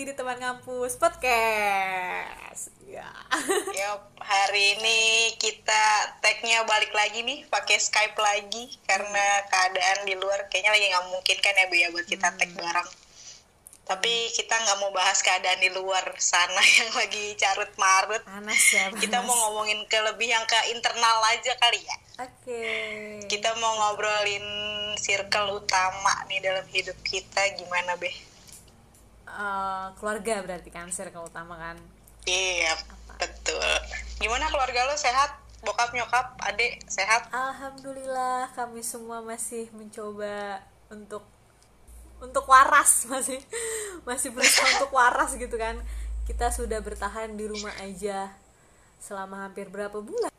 lagi di teman ngampus podcast. Ya. Yup, hari ini kita tagnya balik lagi nih, pakai Skype lagi karena keadaan di luar kayaknya lagi nggak mungkin kan ya Bea buat kita tag bareng. Tapi kita nggak mau bahas keadaan di luar sana yang lagi carut marut. Panas ya. Panas. Kita mau ngomongin ke lebih yang ke internal aja kali ya. Oke. Kita mau ngobrolin circle utama nih dalam hidup kita gimana Beh? Eh, keluarga berarti kan circle utama kan. Iya, betul. Gimana keluarga lo sehat? Bokap, nyokap, adik sehat? Alhamdulillah kami semua masih mencoba untuk untuk waras masih masih berusaha untuk waras gitu kan. Kita sudah bertahan di rumah aja selama hampir berapa bulan?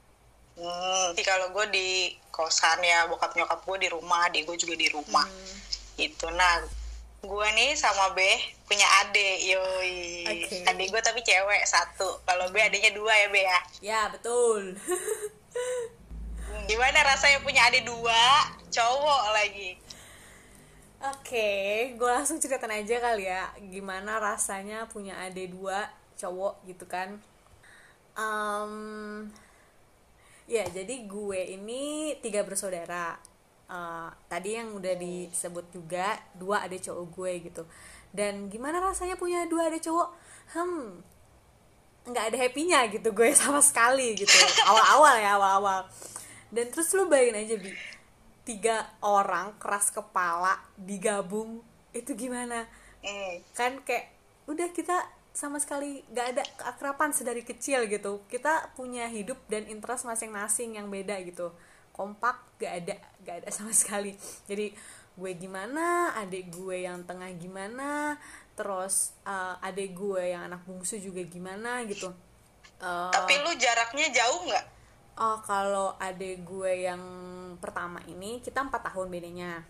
Hmm, jadi kalau gue di kosan ya, bokap nyokap gue di rumah, adik gue juga di rumah. Itu nah, gue nih sama Beh punya adik, yoi. Oke. Adik gue tapi cewek satu. Kalau Beh adiknya dua ya Beh ya. Ya betul. Gimana rasanya punya adik dua, cowok lagi? Oke, gue langsung ceritain aja kali ya gimana rasanya punya adik dua cowok gitu kan. Em, ya jadi gue ini tiga bersaudara. Eh, tadi yang udah disebut juga dua adik cowok gue gitu. Dan gimana rasanya punya dua adik cowok? Hmm, nggak ada happynya gitu gue sama sekali gitu. Awal-awal ya awal-awal. Dan terus lu bayangin aja bi, tiga orang keras kepala digabung itu gimana Hmm. kan kayak udah kita sama sekali gak ada keakraban sedari kecil gitu kita punya hidup dan interest masing-masing yang beda gitu kompak gak ada gak ada sama sekali jadi gue gimana adik gue yang tengah gimana terus eh, adik gue yang anak bungsu juga gimana gitu Eh, Tapi lu jaraknya jauh nggak? Oh, kalau adik gue yang pertama ini kita empat tahun bedanya.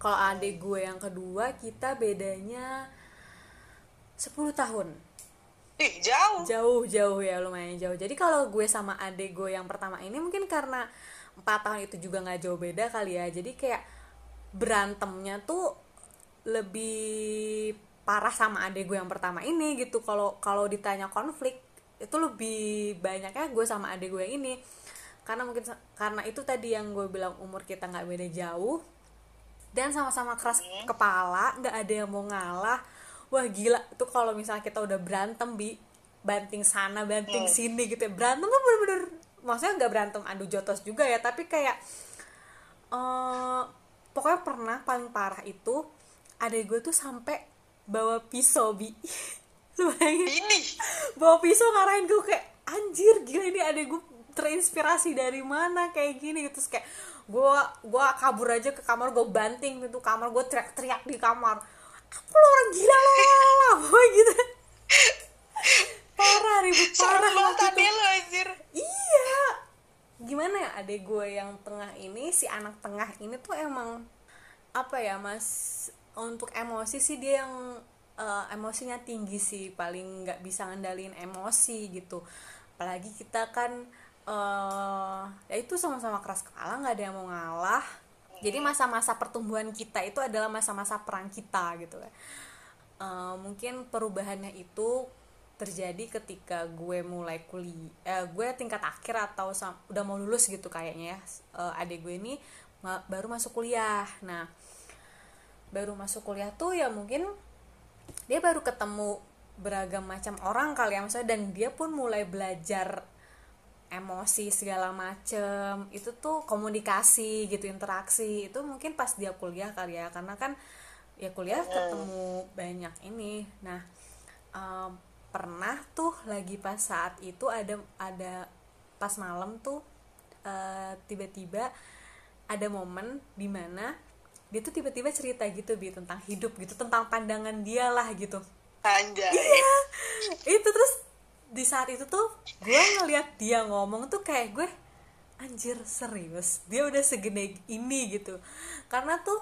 Kalau adik gue yang kedua kita bedanya 10 tahun. Ih, jauh. Jauh jauh ya lumayan jauh. Jadi kalau gue sama adik gue yang pertama ini mungkin karena empat tahun itu juga nggak jauh beda kali ya. Jadi kayak berantemnya tuh lebih parah sama adik gue yang pertama ini gitu. Kalau kalau ditanya konflik itu lebih banyaknya gue sama adik gue ini. Karena mungkin karena itu tadi yang gue bilang umur kita nggak beda jauh. Dan sama-sama keras kepala nggak ada yang mau ngalah. Wah gila tuh kalau misalnya kita udah berantem bi. Banting sana banting sini gitu ya. Berantem tuh bener-bener maksudnya nggak berantem adu jotos juga ya tapi kayak eh pokoknya pernah paling parah itu adek gue tuh sampai bawa pisau bi. Lu bayangin. Ini. bawa pisau ngarahin gue kayak anjir gila ini adek gue terinspirasi dari mana kayak gini. Gitu Terus kayak gue gue kabur aja ke kamar gue banting pintu kamar gue teriak-teriak di kamar. Apa lu orang gila apa gitu parah ribut parah waktu adek lu anjir. iya. Gimana ya adek gue yang tengah ini si anak tengah ini tuh emang apa ya mas untuk emosi sih dia yang eh, emosinya tinggi sih. Paling nggak bisa ngendalin emosi gitu. Apalagi kita kan eh ya itu sama-sama keras kepala nggak ada yang mau ngalah. Jadi masa-masa pertumbuhan kita itu adalah masa-masa perang kita gitu kan Eh, mungkin perubahannya itu terjadi ketika gue mulai kuliah eh, gue tingkat akhir atau udah mau lulus gitu kayaknya ya. Eh, adik gue ini ma- baru masuk kuliah. Nah baru masuk kuliah tuh ya mungkin dia baru ketemu beragam macam orang kali ya maksudnya dan dia pun mulai belajar emosi segala macem. Itu tuh komunikasi gitu interaksi. Itu mungkin pas dia kuliah kali ya karena kan ya kuliah ketemu banyak ini. Nah em, pernah tuh lagi pas saat itu ada ada pas malam tuh eh, tiba-tiba ada momen di mana dia tuh tiba-tiba cerita gitu bi tentang hidup gitu tentang pandangan dia lah gitu Anjay. Iya. itu terus di saat itu tuh gue ngeliat dia ngomong tuh kayak gue anjir serius dia udah segede ini gitu karena tuh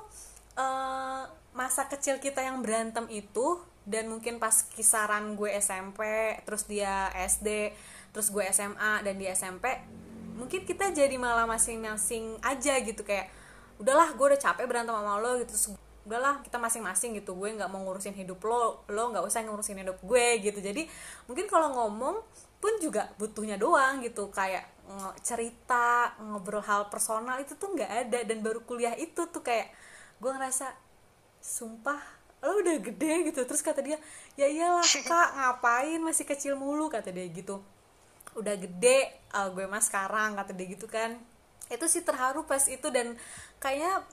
eh, masa kecil kita yang berantem itu dan mungkin pas kisaran gue SMP terus dia SD terus gue SMA dan dia SMP mungkin kita jadi malah masing-masing aja gitu. Kayak udahlah gue udah capek berantem sama lo gitu. Terus udahlah kita masing-masing gitu. Gue nggak mau ngurusin hidup lo lo nggak usah ngurusin hidup gue gitu. Jadi mungkin kalau ngomong pun juga butuhnya doang gitu. Kayak cerita ngobrol hal personal itu tuh nggak ada. Dan baru kuliah itu tuh kayak gue ngerasa sumpah lo udah gede gitu. Terus kata dia ya iyalah kak ngapain? Masih kecil mulu kata dia gitu. Udah gede uh, gue mah sekarang kata dia gitu kan. Itu sih terharu pas itu dan kayaknya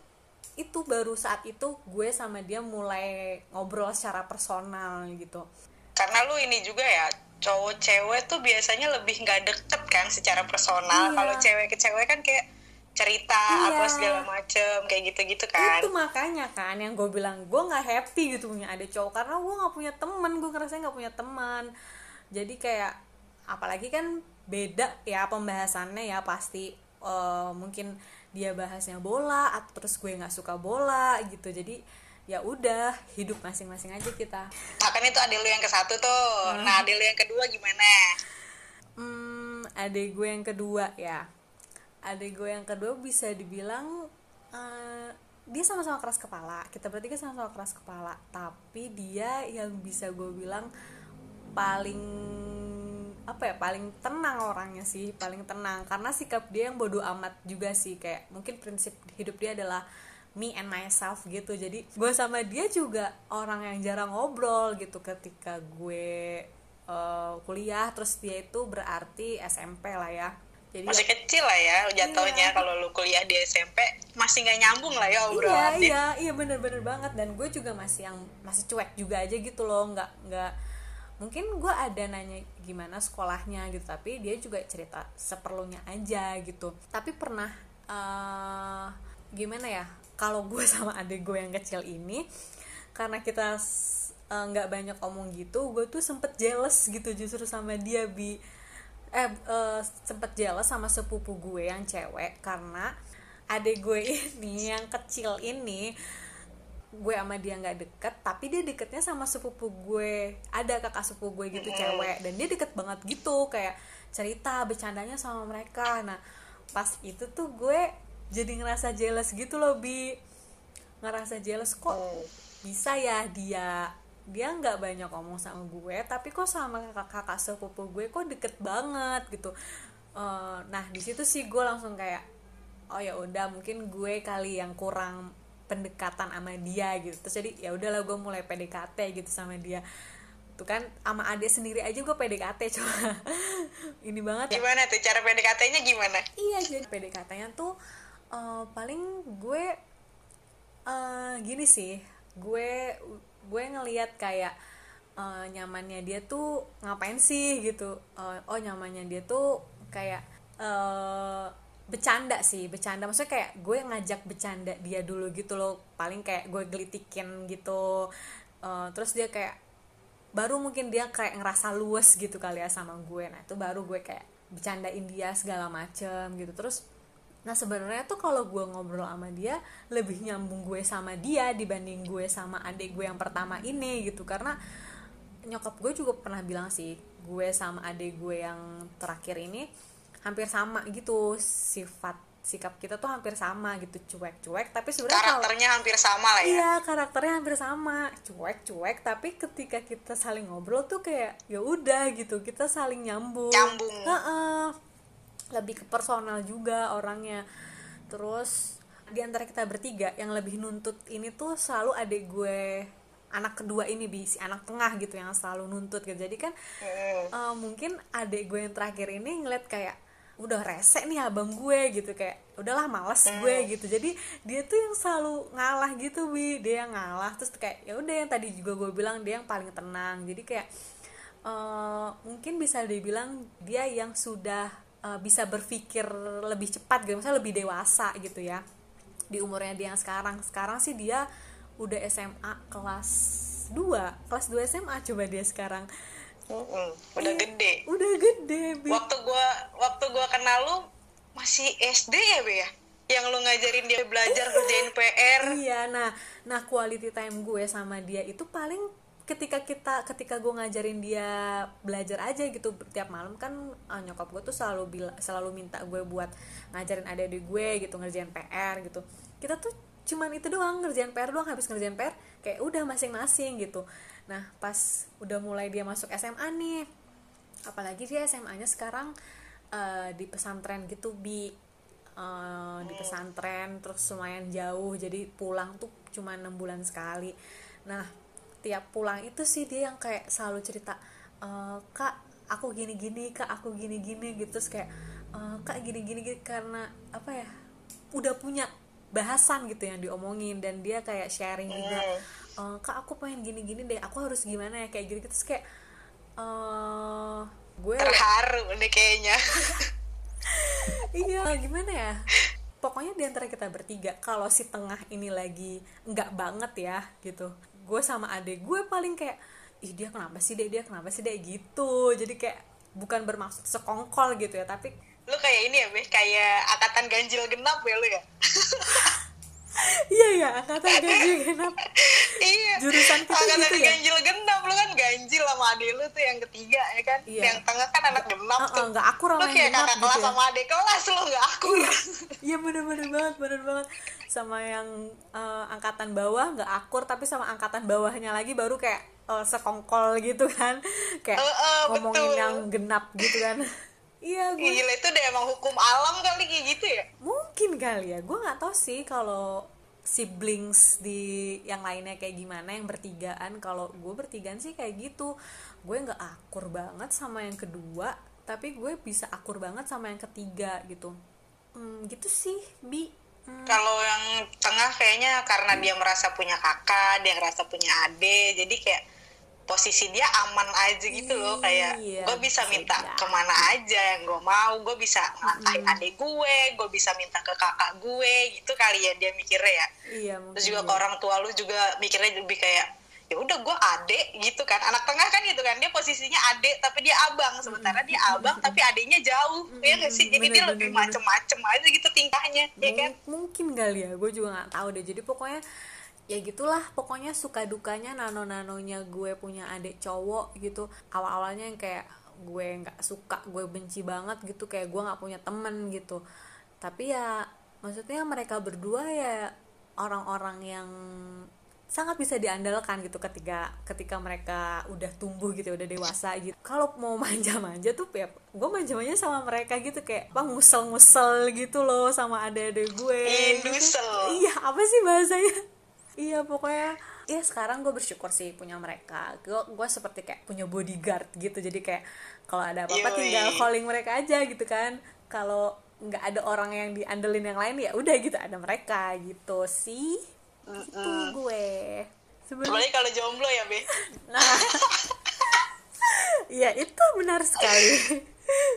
itu baru saat itu gue sama dia mulai ngobrol secara personal gitu. Karena lu ini juga ya cowok cewek tuh biasanya lebih nggak deket kan secara personal. Iya. kalau cewek ke cewek kan kayak cerita iya. apa segala macem kayak gitu-gitu kan. Itu makanya kan yang gue bilang gue nggak happy gitu punya ada cowok karena gue nggak punya teman gue ngerasa nggak punya teman. Jadi kayak apalagi kan beda ya pembahasannya ya pasti uh, mungkin dia bahasnya bola atau terus gue nggak suka bola gitu. Jadi ya udah hidup masing-masing aja kita. Nah kan itu adek lu yang ke satu tuh hmm. nah adek lu yang kedua gimana? Hmm adek gue yang kedua ya adek gue yang kedua bisa dibilang uh, dia sama-sama keras kepala. Kita berarti kan sama-sama keras kepala. Tapi dia yang bisa gue bilang paling apa ya paling tenang orangnya sih paling tenang. Karena sikap dia yang bodoh amat juga sih. Kayak mungkin prinsip hidup dia adalah me and myself gitu. Jadi gue sama dia juga orang yang jarang ngobrol gitu ketika gue uh, kuliah. Terus dia itu berarti SMP lah ya jadi masih kecil lah ya jatuhnya iya. kalau lu kuliah di SMP masih nggak nyambung lah ya obrolan iya iya iya bener-bener banget. Dan gue juga masih yang masih cuek juga aja gitu loh. Nggak nggak mungkin gue ada nanya gimana sekolahnya gitu tapi dia juga cerita seperlunya aja gitu. Tapi pernah uh, gimana ya kalau gue sama adik gue yang kecil ini karena kita eh, nggak uh, banyak omong gitu gue tuh sempet jealous gitu justru sama dia bi eh uh, sempet jealous sama sepupu gue yang cewek karena adik gue ini yang kecil ini gue sama dia nggak deket tapi dia deketnya sama sepupu gue. Ada kakak sepupu gue gitu cewek. Dan dia deket banget gitu kayak cerita bercandanya sama mereka. Nah pas itu tuh gue jadi ngerasa jealous gitu loh bi. Ngerasa jealous kok oh. bisa ya dia dia nggak banyak ngomong sama gue tapi kok sama kakak kakak sepupu gue kok deket banget gitu. Uh, nah di situ sih gue langsung kayak oh ya udah mungkin gue kali yang kurang pendekatan sama dia gitu. Terus jadi ya udahlah gue mulai PDKT gitu sama dia. Tuh kan sama adik sendiri aja gue PDKT coba ini banget ya. gimana tuh cara PDKT-nya gimana? Iya jadi PDKT-nya tuh uh, paling gue uh, gini sih gue gue ngelihat kayak uh, nyamannya dia tuh ngapain sih gitu. Uh, oh nyamannya dia tuh kayak uh, bercanda sih bercanda. Maksudnya kayak gue ngajak bercanda dia dulu gitu loh. Paling kayak gue gelitikin gitu. Uh, terus dia kayak baru mungkin dia kayak ngerasa luas gitu kali ya sama gue. Nah itu baru gue kayak bercandain dia segala macem gitu. Terus nah sebenarnya tuh kalau gue ngobrol sama dia lebih nyambung gue sama dia dibanding gue sama adik gue yang pertama ini gitu. Karena nyokap gue juga pernah bilang sih gue sama adik gue yang terakhir ini hampir sama gitu. Sifat sikap kita tuh hampir sama gitu. Cuek-cuek tapi sebenarnya karakternya kalau, hampir sama lah ya. Iya karakternya hampir sama. Cuek-cuek tapi ketika kita saling ngobrol tuh kayak ya udah gitu kita saling nyambung. Nyambung. Uh -uh. Lebih ke personal juga orangnya. Terus di antara kita bertiga yang lebih nuntut ini tuh selalu adik gue anak kedua ini bisi anak tengah gitu yang selalu nuntut gitu. Jadi kan hmm. uh, mungkin adik gue yang terakhir ini ngeliat kayak udah rese nih abang gue gitu. Kayak udahlah males mm. gue gitu. Jadi dia tuh yang selalu ngalah gitu bi. Dia yang ngalah terus kayak ya udah yang tadi juga gue bilang dia yang paling tenang. Jadi kayak uh, mungkin bisa dibilang dia yang sudah uh, bisa berpikir lebih cepat gitu misalnya lebih dewasa gitu ya di umurnya dia yang sekarang. Sekarang sih dia udah SMA kelas 2 kelas 2 SMA coba dia sekarang. Mm-mm, udah iya, gede. udah gede Bi. waktu gua waktu gua kenal lu masih SD ya be ya? Yang lu ngajarin dia belajar iya. kerjain PR iya nah nah quality time gue sama dia itu paling ketika kita ketika gue ngajarin dia belajar aja gitu tiap malam kan uh, nyokap gue tuh selalu bila, selalu minta gue buat ngajarin adik-adik gue gitu ngerjain PR gitu. Kita tuh cuman itu doang ngerjain PR doang habis ngerjain PR kayak udah masing-masing gitu. Nah pas udah mulai dia masuk SMA nih apalagi dia SMA-nya sekarang uh, di pesantren gitu bi. Uh, di pesantren terus lumayan jauh jadi pulang tuh cuma enam bulan sekali. Nah tiap pulang itu sih dia yang kayak selalu cerita e, kak aku gini gini kak aku gini gini gitu. Terus kayak e, kak gini gini gitu karena apa ya udah punya bahasan gitu yang diomongin dan dia kayak sharing juga e, kak aku pengen gini gini deh aku harus gimana ya kayak gitu terus kayak uh, gue terharu deh kayaknya. Iya gimana ya? Pokoknya di antara kita bertiga kalau si tengah ini lagi nggak banget ya gitu gue sama adek gue paling kayak ih dia kenapa sih deh dia kenapa sih deh gitu. Jadi kayak bukan bermaksud sekongkol gitu ya tapi lu kayak ini ya beh kayak angkatan ganjil genap ya lu ya iya ya angkatan ganjil genap. Iya. Jurusan kita angkatan gitu ya. Ganjil genap lu kan ganjil sama adik lu tuh yang ketiga ya kan? Iya. yang tengah kan anak genap Uh-uh, tuh. nggak akur sama lu yang kayak kakak gitu kelas ya. sama adik kelas lu nggak akur. Iya. Bener-bener banget bener banget. Sama yang eh, angkatan bawah nggak akur tapi sama angkatan bawahnya lagi baru kayak eh, sekongkol gitu kan. Kayak Eh, eh, ngomongin betul. yang genap gitu kan. Iya gue gila itu udah emang hukum alam kali kayak gitu ya? Mungkin kali ya. Gue nggak tahu sih kalau siblings di yang lainnya kayak gimana yang bertigaan. Kalau gue bertigaan sih kayak gitu. Gue nggak akur banget sama yang kedua tapi gue bisa akur banget sama yang ketiga gitu. Hmm, gitu sih bi. Hmm, kalau yang tengah kayaknya karena dia merasa punya kakak dia ngerasa punya adik jadi kayak posisi dia aman aja gitu loh kayak Iya, gue bisa minta jadi. ke mana aja yang gue mau gue bisa ngantain adik gue gue bisa minta ke kakak gue gitu kali ya dia mikirnya ya. Iya mungkin terus juga iya. ke orang tua lu juga mikirnya lebih kayak ya udah gue adek gitu kan. Anak tengah kan gitu kan dia posisinya adek tapi dia abang. Sementara dia abang tapi adiknya jauh ya nggak sih? Jadi bener, dia lebih macem-macem aja gitu tingkahnya ya kan? Mung- mungkin kali ya gue juga nggak tahu deh. Jadi pokoknya ya gitulah pokoknya suka dukanya nano nanonya gue punya adik cowok gitu. Awal awalnya yang kayak gue nggak suka gue benci banget gitu kayak gue nggak punya temen gitu. Tapi ya maksudnya mereka berdua ya orang-orang yang sangat bisa diandalkan gitu ketika ketika mereka udah tumbuh gitu udah dewasa gitu. Kalau mau manja-manja tuh ya gue manja-manja sama mereka gitu kayak apa ngusel-ngusel gitu loh sama adik-adik gue. Ih, gitu. iya apa sih bahasanya iya pokoknya ya sekarang gue bersyukur sih punya mereka. Gue gue seperti kayak punya bodyguard gitu. Jadi kayak kalau ada apa-apa tinggal calling mereka aja gitu kan. Kalau nggak ada orang yang diandelin yang lain ya udah gitu ada mereka gitu sih. Itu gue. Sebenarnya kalau jomblo ya be. Nah. Ya itu benar sekali.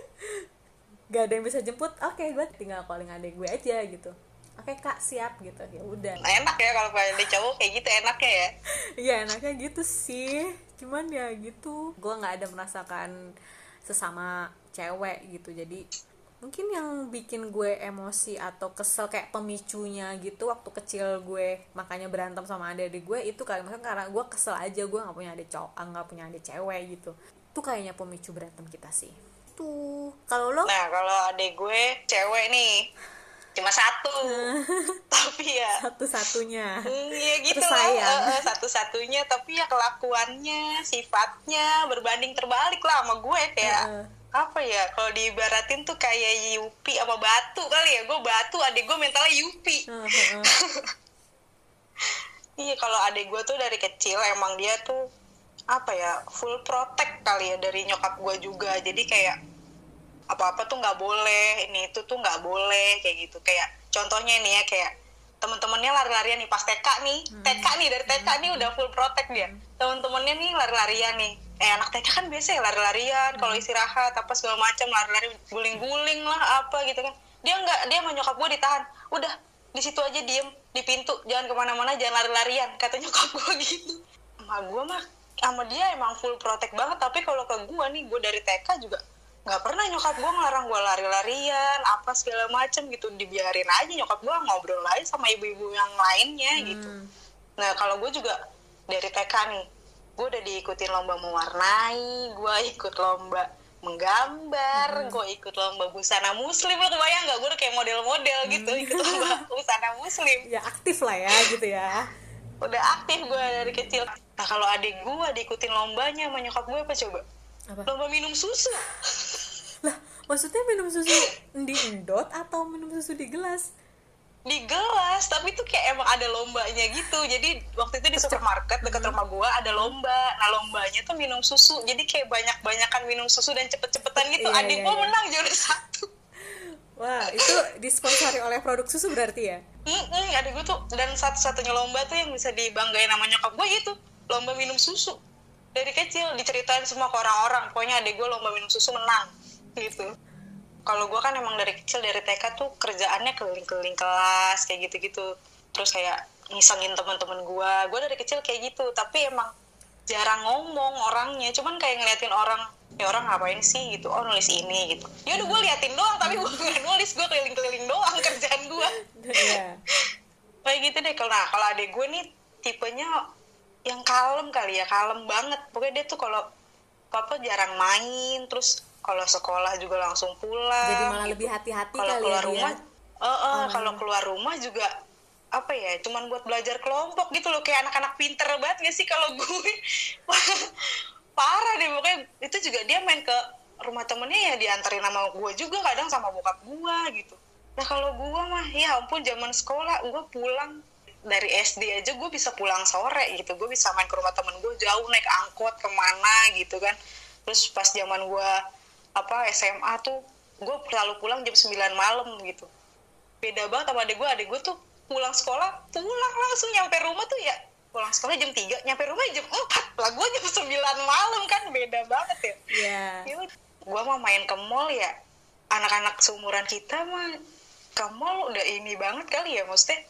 Gak ada yang bisa jemput. Oke gue tinggal calling adik gue aja gitu oke kak siap gitu. Ya udah. Enak ya kalau ada cowok kayak gitu enaknya ya? Iya enaknya gitu sih. Cuman ya gitu Gue gak ada merasakan sesama cewek gitu. Jadi mungkin yang bikin gue emosi atau kesel kayak pemicunya gitu Waktu kecil gue makanya berantem sama adik-adik gue Itu kayak misalnya karena gue kesel aja Gue gak punya adik cowok, gak punya adik cewek gitu. Itu kayaknya pemicu berantem kita sih. Tuh Kalau lo? Nah kalau adek gue cewek nih cuma satu. Tapi ya. Satu-satunya. Hmm, ya gitu lah sayang. Eh, satu-satunya. Tapi ya kelakuannya sifatnya berbanding terbalik lah sama gue kayak Heeh. apa ya kalau diibaratin tuh kayak Yupi sama batu kali ya. Gue batu adik gue mentalnya Yupi. Heeh. iya kalau adik gue tuh dari kecil emang dia tuh apa ya full protect kali ya dari nyokap gue juga. Jadi kayak apa-apa tuh nggak boleh ini itu tuh nggak boleh kayak gitu. Kayak contohnya nih ya kayak temen-temennya lari-larian nih pas TK nih TK nih dari TK nih udah full protect dia. Temen-temennya nih lari-larian nih. Eh anak TK kan biasa ya lari-larian kalau istirahat apa segala macam lari-lari guling-guling lah apa gitu kan. Dia nggak dia sama nyokap gue ditahan. Udah di situ aja diem di pintu jangan ke mana-mana jangan lari-larian kata nyokap gue gitu. Sama gue mah sama dia emang full protect banget tapi kalau ke gue nih gue dari TK juga nggak pernah nyokap gue ngelarang gue lari-larian apa segala macem gitu. Dibiarin aja nyokap gue ngobrol aja sama ibu-ibu yang lainnya gitu. Hmm. nah kalau gue juga dari TK nih gue udah diikutin lomba mewarnai gue ikut lomba menggambar Hmm. gue ikut lomba busana muslim. Lo kebayang nggak? Gue udah kayak model-model gitu Hmm. ikut lomba busana muslim. Ya aktif lah ya gitu ya. Udah aktif gue dari kecil. Nah kalau adik gue diikutin lombanya sama nyokap gue apa coba apa? Lomba minum susu. Lah maksudnya minum susu di endot atau minum susu di gelas? Di gelas tapi itu kayak emang ada lombanya gitu. Jadi waktu itu di supermarket dekat rumah gua ada lomba. Nah lombanya tuh minum susu. Jadi kayak banyak banyakan minum susu dan cepet-cepetan gitu. Iya, adik iya, gua iya. menang juara satu. Wah itu disponsori oleh produk susu berarti ya? Mm-mm, adik gua tuh dan satu-satunya lomba tuh yang bisa dibanggain sama nyokap gua itu lomba minum susu dari kecil diceritain semua ke orang-orang. Pokoknya adik gua lomba minum susu menang gitu. Kalau gue kan emang dari kecil dari TK tuh kerjaannya keliling-keliling kelas kayak gitu-gitu. Terus kayak ngisengin teman-teman gue. Gue dari kecil kayak gitu tapi emang jarang ngomong orangnya. Cuman kayak ngeliatin orang ya orang ngapain sih? gitu. Oh nulis ini gitu. Ya udah gue liatin doang tapi gue nggak nulis. Gue keliling-keliling doang kerjaan gue. Iya. kayak gitu deh. Kalau nah kalau adek gue nih tipenya yang kalem kali ya kalem banget. Pokoknya dia tuh kalau apa jarang main terus kalau sekolah juga langsung pulang jadi malah gitu. lebih hati-hati kalau kali keluar ya rumah dia. eh, eh, kalau keluar rumah juga apa ya cuman buat belajar kelompok gitu loh. Kayak anak-anak pinter banget gak sih kalau gue? Parah deh pokoknya itu juga dia main ke rumah temennya ya diantarin sama gue juga kadang sama bokap gue gitu. Nah kalau gue mah ya ampun zaman sekolah gue pulang dari SD aja gue bisa pulang sore gitu. Gue bisa main ke rumah temen gue jauh naik angkot ke mana gitu kan. Terus pas zaman gue apa SMA tuh gue selalu pulang jam 9 malam gitu. Beda banget sama adik gue. Adik gue tuh pulang sekolah pulang langsung nyampe rumah tuh ya pulang sekolah jam 3 nyampe rumah jam 4 lah gue jam 9 malam kan beda banget ya. Iya. gue mah main ke mall ya anak-anak seumuran kita mah ke mall udah ini banget kali ya maksudnya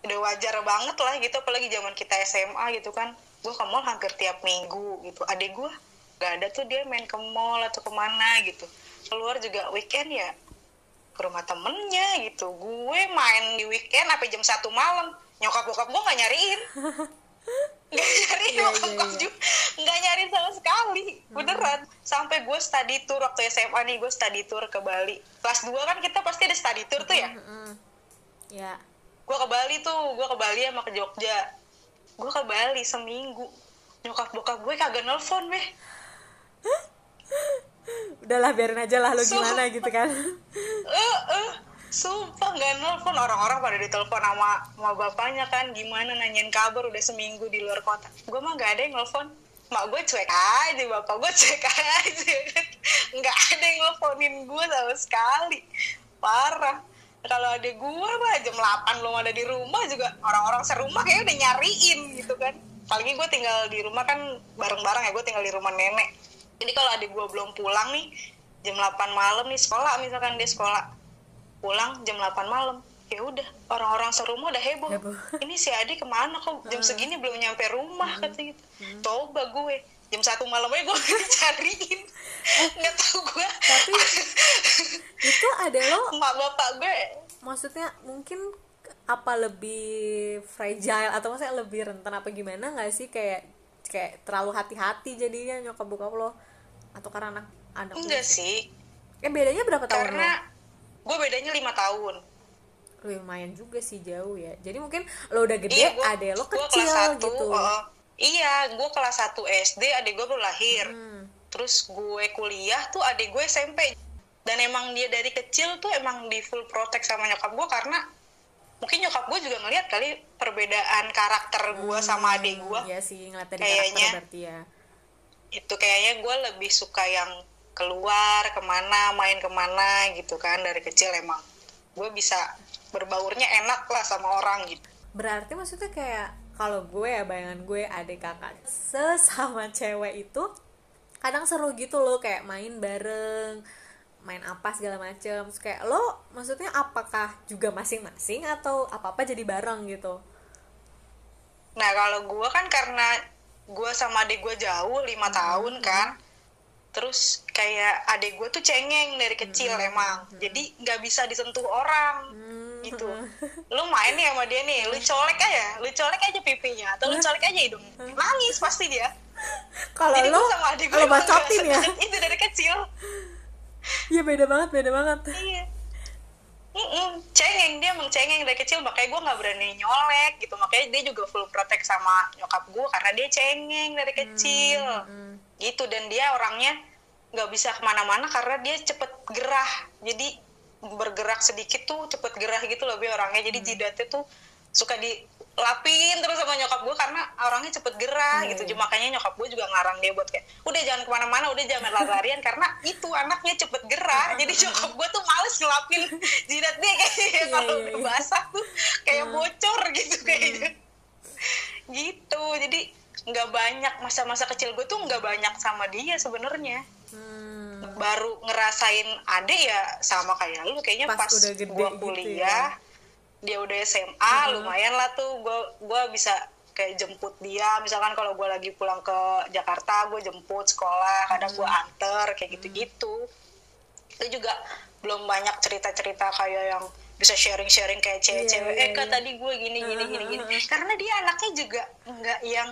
udah wajar banget lah gitu apalagi zaman kita SMA gitu kan. Gue ke mall hampir tiap minggu gitu. Adik gue gak ada tuh dia main ke mall atau ke mana gitu. Keluar juga weekend ya ke rumah temennya gitu. Gue main di weekend sampai jam satu malam. Nyokap bokap gue gak nyariin. Nggak nyariin Iya, bokap iya, gue iya. juga. Nggak nyariin sama sekali. Beneran. Sampai gue study tour waktu SMA nih gue study tour ke Bali. Kelas 2 kan kita pasti ada study tour tuh ya? Mm-mm. ya gue ke Bali tuh gue ke Bali sama ke Jogja. Gue ke Bali seminggu. Nyokap bokap gue kagak nelfon beh udahlah biarin aja lah lo gimana gitu kan. Eh eh sumpah nggak nelfon. Orang-orang pada ditelepon sama sama bapaknya kan. Gimana nanyain kabar udah seminggu di luar kota. Gue mah nggak ada yang nelfon. Mak gue cuek aja bapak gue cuek aja. Nggak ada yang nelfonin gue sama sekali. Parah kalau ada gue mah jam 8 belum ada di rumah juga. Orang-orang serumah kayak udah nyariin gitu kan. Apalagi gue tinggal di rumah kan bareng-bareng ya gue tinggal di rumah nenek. Jadi kalau adik gue belum pulang nih jam 8 malam nih sekolah misalkan dia sekolah. Pulang jam 8 malam. Ya udah orang-orang serumah udah heboh. Heboh. ini si Adi ke mana kok? Jam segini belum nyampe rumah kata gitu. Coba gue jam satu malam aja gue cariin. Nggak tahu gue tapi itu ada lo mak bapak gue. Maksudnya mungkin apa lebih fragile atau maksudnya lebih rentan apa gimana nggak sih? Kayak kayak terlalu hati-hati jadinya nyokap bokap lo atau karena anak anak enggak sih. Eh bedanya berapa tahun karena gue bedanya lima tahun. Lumayan juga sih jauh ya. Jadi mungkin lo udah gede Iya, gua- lo gua kecil kelas gitu. uh, iya gue kelas 1 SD adik gue baru lahir. Hmm. terus gue kuliah tuh adik gue SMP dan emang dia dari kecil tuh emang di full protect sama nyokap gue karena mungkin nyokap gue juga ngeliat kali perbedaan karakter gue sama adik gue Iya sih ngeliat dari Kayaknya. karakter berarti ya. Itu kayaknya gue lebih suka yang keluar ke mana main ke mana gitu kan dari kecil emang. Gue bisa berbaurnya enak lah sama orang gitu. Berarti maksudnya kayak kalau gue ya bayangan gue adik kakak sesama cewek itu kadang seru gitu loh kayak main bareng main apa segala macem. Terus kayak lo maksudnya apakah juga masing-masing atau apa apa jadi bareng? gitu. Nah kalau gue kan karena gue sama adik gue jauh lima tahun kan, terus kayak adik gue tuh cengeng dari kecil emang, jadi nggak bisa disentuh orang gitu. Lu main nih sama dia nih, lu colek aja, lu colek aja pipinya, atau lu colek aja hidung, nangis pasti dia. kalau gue sama adik gue bacotin ya? itu dari kecil. Iya beda banget beda banget. Iya. Mm-mm, cengeng dia emang cengeng dari kecil makanya gue nggak berani nyolek gitu. Makanya dia juga full protect sama nyokap gue karena dia cengeng dari kecil. Hmm, gitu dan dia orangnya nggak bisa ke mana-mana karena dia cepet gerah. Jadi bergerak sedikit tuh cepet gerah gitu loh orangnya. Jadi jidatnya tuh suka dilapin terus sama nyokap gue karena orangnya cepet gerah Iya, gitu. Iya. Jadi makanya nyokap gue juga ngarang dia buat kayak udah jangan ke mana-mana udah jangan lari-larian. Karena itu anaknya cepet gerah. Jadi nyokap gue tuh males ngelapin jidat dia kayak Iya, kalau iya, udah iya. basah tuh kayak bocor gitu kayaknya. Gitu. Jadi nggak banyak masa-masa kecil gue tuh nggak banyak sama dia sebenarnya Hmm, baru ngerasain ade ya sama kayak lu kayaknya Pas pas, udah gede gua gitu kuliah dia udah SMA lumayan lah tuh. Gua gua bisa kayak jemput dia. Misalkan kalau gua lagi pulang ke Jakarta gue jemput sekolah kadang gua anter kayak gitu-gitu. Itu juga belum banyak cerita-cerita kayak yang bisa sharing-sharing kayak cewek-cewek. iya, eh kak iya. tadi gue gini gini gini gini. Karena dia anaknya juga nggak yang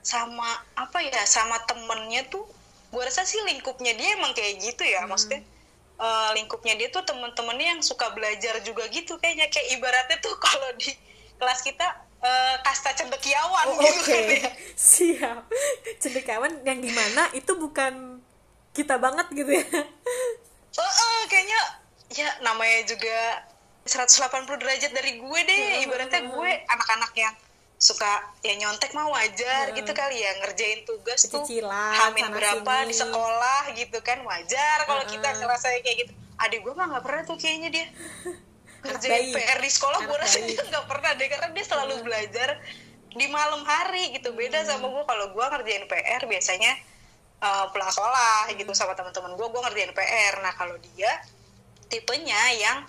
sama apa ya sama temennya tuh gue rasa sih lingkupnya dia emang kayak gitu ya maksudnya eh, lingkupnya dia tuh temen-temennya yang suka belajar juga gitu kayaknya. Kayak ibaratnya tuh kalau di kelas kita eh, kasta cendekiawan Oh, gitu Oke, kan ya. Siap. Cendekawan yang di mana itu bukan kita banget gitu ya. Oh, oh, kayaknya ya namanya juga 180 derajat dari gue deh. Ibaratnya gue anak-anak yang suka ya nyontek mah wajar gitu kali ya ngerjain tugas tuh Cicilan, hamin sana berapa sini. di sekolah gitu kan wajar kalau Uh-uh. kita ngerasain kayak gitu. Adik gue mah nggak pernah tuh kayaknya dia ngerjain. PR di sekolah gue rasa dia nggak pernah deh karena dia selalu belajar di malam hari gitu. Beda sama gue kalau gue ngerjain PR biasanya eh, pulang sekolah gitu sama teman-teman gue gue ngerjain PR nah kalau dia tipenya yang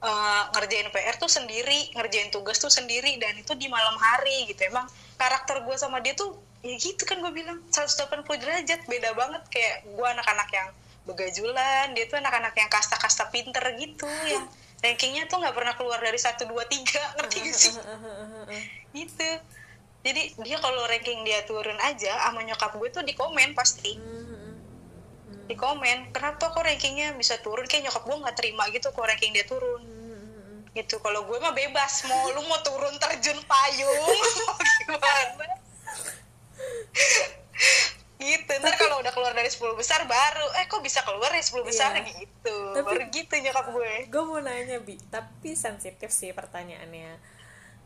eh, ngerjain PR tuh sendiri ngerjain tugas tuh sendiri dan itu di malam hari gitu. Emang karakter gue sama dia tuh ya gitu kan gue bilang 180 derajat beda banget. Kayak gue anak-anak yang begajulan dia tuh anak-anak yang kasta-kasta pinter gitu yang rankingnya tuh nggak pernah keluar dari satu dua tiga ngerti gak sih? Gitu. Jadi dia kalau ranking dia turun aja sama nyokap gue tuh di komen pasti. Di komen kenapa kok rankingnya bisa turun? Kayak nyokap gue nggak terima gitu kok ranking dia turun gitu. Kalau gue mah bebas mau lu mau turun terjun payung mau gimana? Gitu ntar kalau udah keluar dari 10 besar baru eh kok bisa keluar dari 10 besar? Iya. gitu Tapi- baru gitu nyokap gue. gue mau nanya bi tapi sensitif sih pertanyaannya.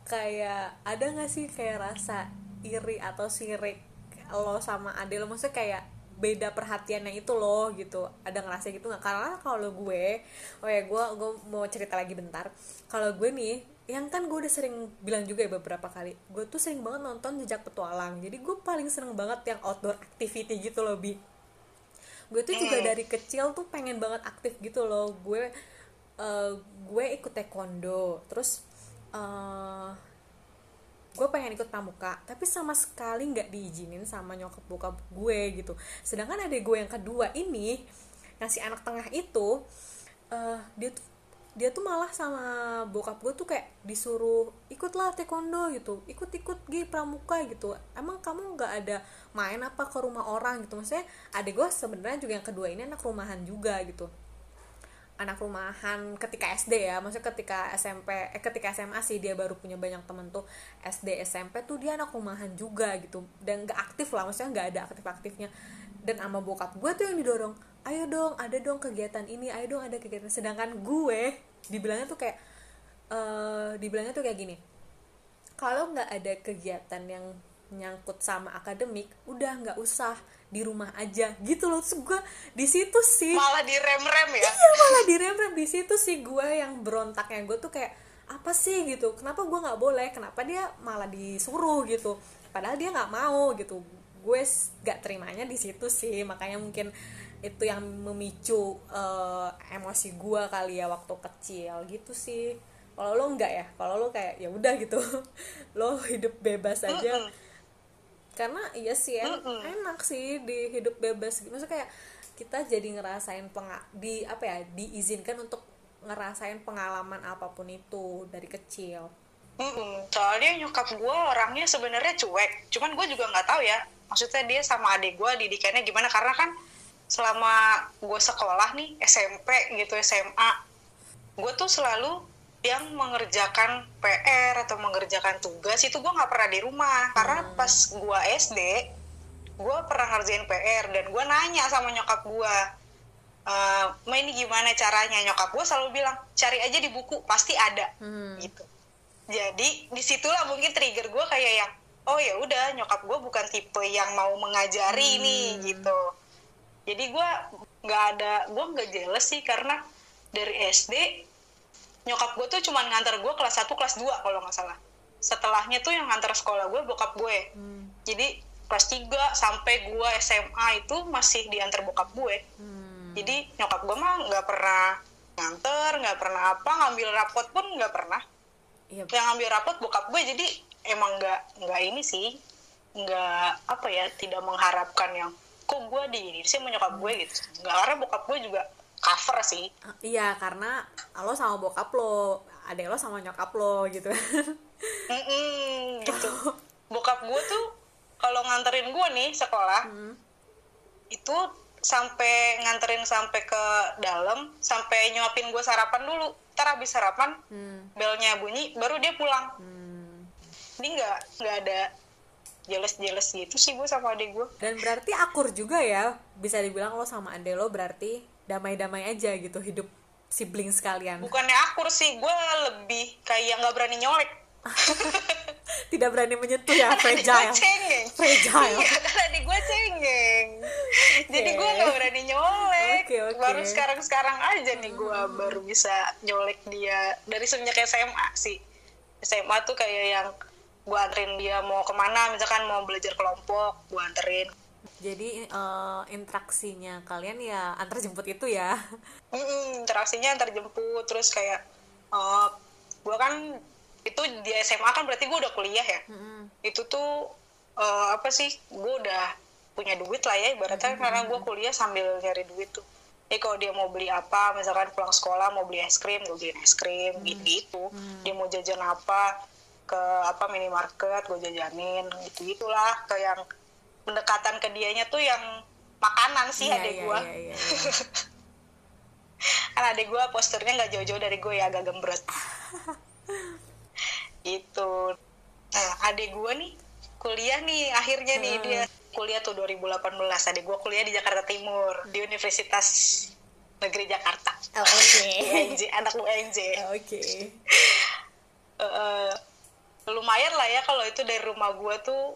Kayak ada nggak sih kayak rasa iri atau sirik lo sama ade lo? Maksudnya kayak beda perhatiannya itu loh gitu. Ada ngerasa gitu nggak? Karena kalau gue oh ya gue gue mau cerita lagi bentar. Kalau gue nih yang kan gue udah sering bilang juga ya beberapa kali gue tuh sering banget nonton jejak petualang. Jadi gue paling seneng banget yang outdoor activity gitu loh bi. Gue tuh juga dari kecil tuh pengen banget aktif gitu loh. Gue eh, gue ikut taekwondo. Terus eh, gue pengen ikut pramuka tapi sama sekali nggak diizinin sama nyokap bokap gue gitu. Sedangkan ada gue yang kedua ini yang si anak tengah itu eh, dia tuh dia tuh malah sama bokap gue tuh kayak disuruh ikutlah taekwondo gitu. Ikut-ikut gi pramuka gitu. Emang kamu nggak ada main apa ke rumah orang? gitu. Maksudnya adik gue sebenarnya juga yang kedua ini anak rumahan juga gitu anak rumahan ketika SD ya maksudnya ketika SMP eh ketika SMA sih dia baru punya banyak temen tuh SD SMP tuh dia anak rumahan juga gitu. Dan nggak aktif lah maksudnya nggak ada aktif aktifnya dan sama bokap gue tuh yang didorong ayo dong ada dong kegiatan ini ayo dong ada kegiatan. Sedangkan gue dibilangnya tuh kayak eh dibilangnya tuh kayak gini kalau nggak ada kegiatan yang nyangkut sama akademik udah nggak usah di rumah aja. Gitu loh terus gue di situ sih. Malah direm-rem ya? Iya malah direm-rem di situ sih gue yang berontaknya. Gue tuh kayak apa sih? Gitu. Kenapa gue nggak boleh? Kenapa dia malah disuruh? Gitu. Padahal dia nggak mau gitu. Gue nggak terimanya di situ sih. Makanya mungkin itu yang memicu eh, emosi gue kali ya waktu kecil. Gitu sih. Kalau lo nggak ya? Kalau lo kayak ya udah gitu. Lo hidup bebas aja. Karena iya sih en- Mm-mm. enak sih di hidup bebas gitu maksudnya kayak kita jadi ngerasain penga di apa ya diizinkan untuk ngerasain pengalaman apa pun itu dari kecil Mm-mm. soalnya nyokap gue orangnya sebenarnya cuek cuman gue juga nggak tahu ya maksudnya dia sama adik gue didikannya gimana karena kan selama gue sekolah nih SMP gitu SMA gue tuh selalu yang mengerjakan PR atau mengerjakan tugas itu gue nggak pernah di rumah. Karena pas gue SD gue pernah ngerjain PR dan gue nanya sama nyokap gue uh, ma ini gimana caranya? Nyokap gue selalu bilang cari aja di buku pasti ada. Hmm. gitu. Jadi di situlah mungkin trigger gue kayak yang oh ya udah nyokap gue bukan tipe yang mau mengajari nih gitu. Jadi gue nggak ada gue nggak jealous sih karena dari SD nyokap gue tuh cuma ngantar gue kelas 1 kelas 2 kalau nggak salah setelahnya tuh yang ngantar sekolah gue bokap gue Hmm. jadi kelas 3 sampai gue SMA itu masih diantar bokap gue Hmm. jadi nyokap gue mah nggak pernah nganter nggak pernah apa ngambil rapot pun nggak pernah Iya. yang ngambil rapot bokap gue jadi emang nggak nggak ini sih nggak apa ya tidak mengharapkan yang kok gue di ini sih sama nyokap gue gitu nggak karena bokap gue juga cover sih Iya, karena lo sama bokap lo, adek lo sama nyokap lo gitu. Mm-mm, gitu bokap gue tuh kalau nganterin gue nih sekolah Hmm. itu sampai nganterin sampai ke dalam sampai nyuapin gue sarapan dulu ntar habis sarapan Hmm. belnya bunyi baru dia pulang Hmm. ini nggak nggak ada jealous jealous gitu sih gue sama adik gue Dan berarti akur juga ya, bisa dibilang lo sama adek lo berarti damai-damai aja gitu hidup sibling sekalian. bukannya akur sih gue lebih kayak nggak berani nyolek Tidak berani menyentuh ya, fragile. Fragile. iya kan adik gue cengeng jadi gue nggak berani nyolek Oke, oke. baru sekarang sekarang aja nih gue baru bisa nyolek dia dari semenjak SMA sih SMA tuh kayak yang gue anterin dia mau ke mana misalkan mau belajar kelompok gue anterin Jadi eh, interaksinya kalian ya antar jemput itu ya. Mm-mm, interaksinya antar jemput. Terus kayak eh gue kan itu di SMA kan berarti gue udah kuliah ya? Mm-mm. itu tuh eh, apa sih gue udah punya duit lah ya ibaratnya karena gue kuliah sambil nyari duit tuh. Jadi kalau dia mau beli apa misalkan pulang sekolah mau beli es krim gue beliin es krim gitu gitu dia mau jajan apa ke apa minimarket gue jajanin gitu gitulah ke yang pendekatan ke dianya tuh yang makanan sih Iya, adek iya, gue iya, iya, iya. kan adek gue posturnya nggak jauh-jauh dari gue ya agak gembrot. Itu nah adek gue nih kuliah nih akhirnya nih dia kuliah tuh 2018 adek gue kuliah di Jakarta Timur di Universitas Negeri Jakarta. Oh, Oke. UNJ anak UNJ Oke. Eh, lumayan lah ya kalau itu dari rumah gue tuh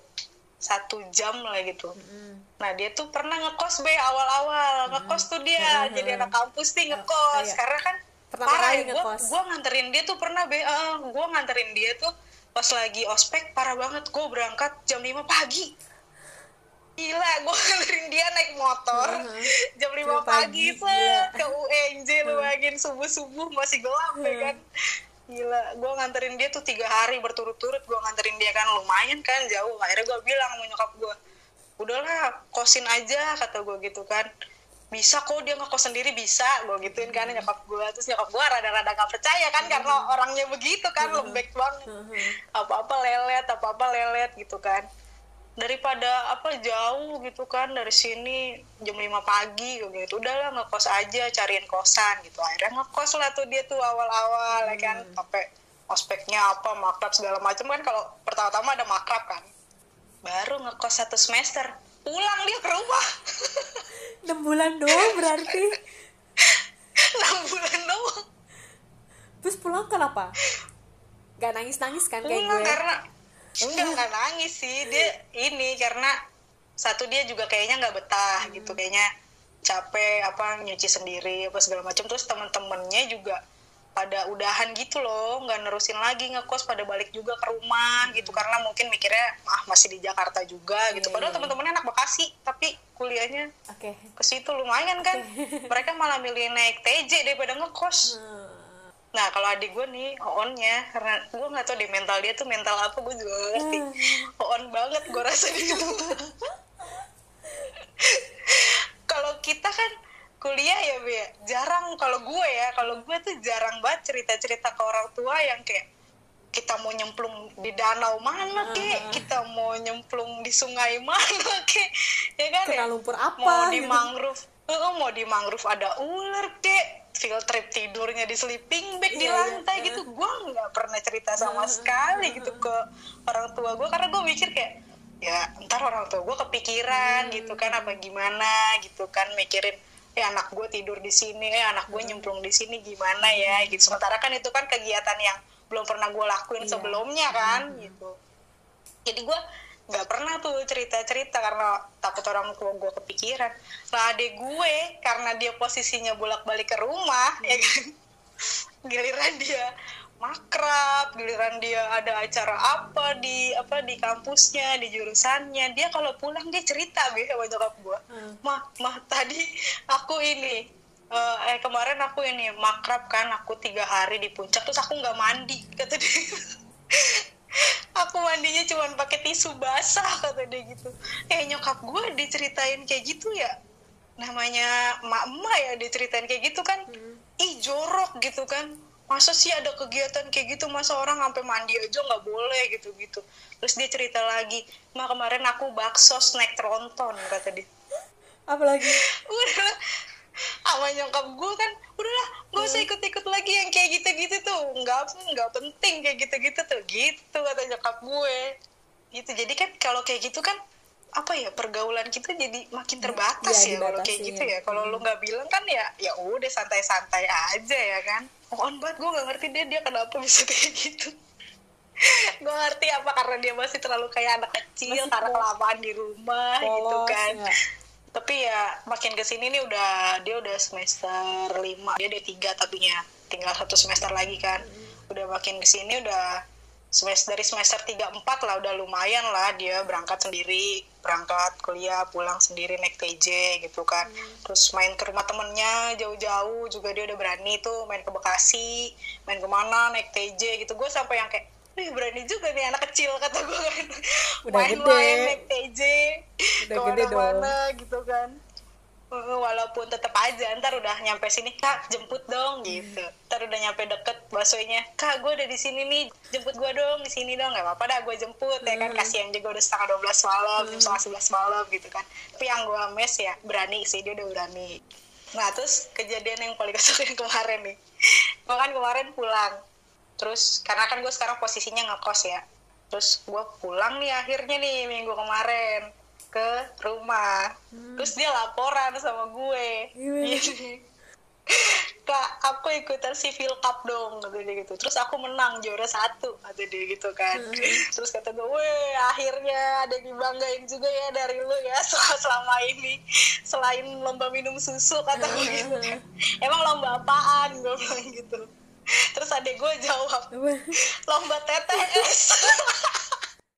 satu jam lah gitu. Mm. Nah dia tuh pernah ngekos be awal-awal. Ngekos tuh dia jadi anak kampus nih ngekos. iya. karena kan Pertama parah ya gue gue nganterin dia tuh pernah be eh, gue nganterin dia tuh pas lagi ospek parah banget. Gue berangkat jam 5 pagi. Gila gue nganterin dia naik motor jam 5 Jam pagi, pagi, set, ke UNJ lu bayangin subuh-subuh masih gelap ya kan gila gue nganterin dia tuh tiga hari berturut-turut gue nganterin dia kan lumayan kan jauh. Akhirnya gue bilang sama nyokap gue udahlah kosin aja kata gue gitu kan. Bisa kok dia ngekos sendiri bisa gue gituin kan nyokap gue terus nyokap gue rada-rada gak percaya kan karena orangnya begitu kan lembek banget. Apa-apa lelet apa-apa lelet gitu kan daripada apa jauh gitu kan dari sini jam 5 pagi kayak gitu. Udahlah ngekos aja cariin kosan gitu. Akhirnya ngekos lah tuh dia tuh awal-awal ya kan. Sampai ospeknya apa makrab segala macam kan kalau pertama-tama ada makrab kan. Baru ngekos satu semester pulang dia ke rumah. 6 bulan doang berarti. enam bulan doang. Terus pulang kenapa? Gak nangis-nangis kan kayak pulang gue? karena enggak nggak nangis sih. Dia ini karena satu dia juga kayaknya nggak betah gitu. Kayaknya capek apa nyuci sendiri apa segala macam terus temen-temennya juga pada udahan gitu loh. Nggak nerusin lagi ngekos pada balik juga ke rumah gitu. Karena mungkin mikirnya ah masih di Jakarta juga gitu. padahal temen-temennya anak Bekasi tapi kuliahnya Oke. ke situ. Lumayan kan. Mereka malah milih naik TJ daripada ngekos. Hmm. Nah kalau adik gue nih oonnya karena gue nggak tahu deh mental dia tuh mental apa gue juga gak ngerti. On banget gue rasa dia tuh. kalau kita kan kuliah ya be jarang kalau gue ya kalau gue tuh jarang banget cerita cerita ke orang tua yang kayak kita mau nyemplung di danau mana kek kita mau nyemplung di sungai mana kek ya kan kena ya lumpur apa mau di gitu. Eh, mau di mangrove ada ular kek. Field trip tidurnya di sleeping bag di Iya, iya. lantai gitu. Gue nggak pernah cerita sama sekali gitu ke orang tua gue karena gue mikir kayak ya ntar orang tua gue kepikiran gitu kan apa gimana gitu kan mikirin eh anak gue tidur di sini eh anak gue nyemplung di sini gimana ya? Gitu. Sementara kan itu kan kegiatan yang belum pernah gue lakuin Iya. sebelumnya kan gitu. Jadi gue nggak pernah tuh cerita-cerita karena takut orang tua gue kepikiran. Lah adek gue karena dia posisinya bolak-balik ke rumah ya kan? Giliran dia makrab giliran dia ada acara apa di apa di kampusnya di jurusannya. Dia kalau pulang dia cerita be sama nyokap gue Hmm. mah mah tadi aku ini eh, eh kemarin aku ini makrab kan aku tiga hari di puncak terus aku nggak mandi kata dia aku mandinya cuma pakai tisu basah kata dia gitu. Eh nyokap gue diceritain kayak gitu ya. Namanya mak emak ya diceritain kayak gitu kan. Ih jorok gitu kan. Masa sih ada kegiatan kayak gitu? Masa orang sampai mandi aja nggak boleh gitu gitu. Terus dia cerita lagi mak kemarin aku bakso snack tronton kata dia. Apalagi? Udah sama nyokap gue kan udahlah gak usah ikut-ikut lagi yang kayak gitu-gitu tuh. Nggak nggak penting kayak gitu-gitu tuh. Gitu kata nyokap gue. Gitu jadi kan kalau kayak gitu kan apa ya pergaulan kita jadi makin terbatas Iya, ya kalau kayak gitu ya. ya. Kalau lu nggak bilang kan ya ya udah santai-santai aja ya kan. Mohon banget gue nggak ngerti dia dia kenapa bisa kayak gitu. Gue ngerti apa karena dia masih terlalu kayak anak kecil Masih karena kelamaan di rumah gitu polos, kan. ya. Tapi ya makin ke sini nih udah dia udah semester lima dia ada tiga tapinya. Tinggal satu semester lagi kan. Udah makin ke sini udah semester dari semester tiga empat lah udah lumayan lah dia berangkat sendiri. Berangkat kuliah pulang sendiri naik TJ gitu kan. Terus main ke rumah temennya jauh-jauh juga dia udah berani tuh main ke Bekasi main ke mana naik TJ gitu. Gue sampai yang kayak Wih, berani juga nih anak kecil kata gue kan. Udah main-main gede. naik TJ Udah gede dong. gitu kan. Walaupun tetap aja ntar udah nyampe sini kak jemput dong gitu. Ntar udah nyampe deket baksonya kak gue udah di sini nih jemput gue dong di sini dong. Nggak apa-apa dah gue jemput ya kan. Kasihan juga udah setengah 12 malam jam setengah sebelas malam gitu kan. Tapi yang gue mes ya berani sih dia udah berani. Nah terus kejadian yang paling kesel yang kemarin nih. Gue kan kemarin pulang terus karena kan gue sekarang posisinya ngekos ya. Terus gue pulang nih akhirnya nih minggu kemarin ke rumah. Terus dia laporan sama gue? Gini, kak aku ikutan civil cup dong kata dia gitu. Terus aku menang juara satu kata dia gitu kan. Terus kata gue weh akhirnya ada yang dibanggain juga ya dari lu ya selama, selama ini. Selain lomba minum susu kata gue gitu kan. Emang lomba apaan? Gue bilang gitu terus adek gue jawab lomba TTS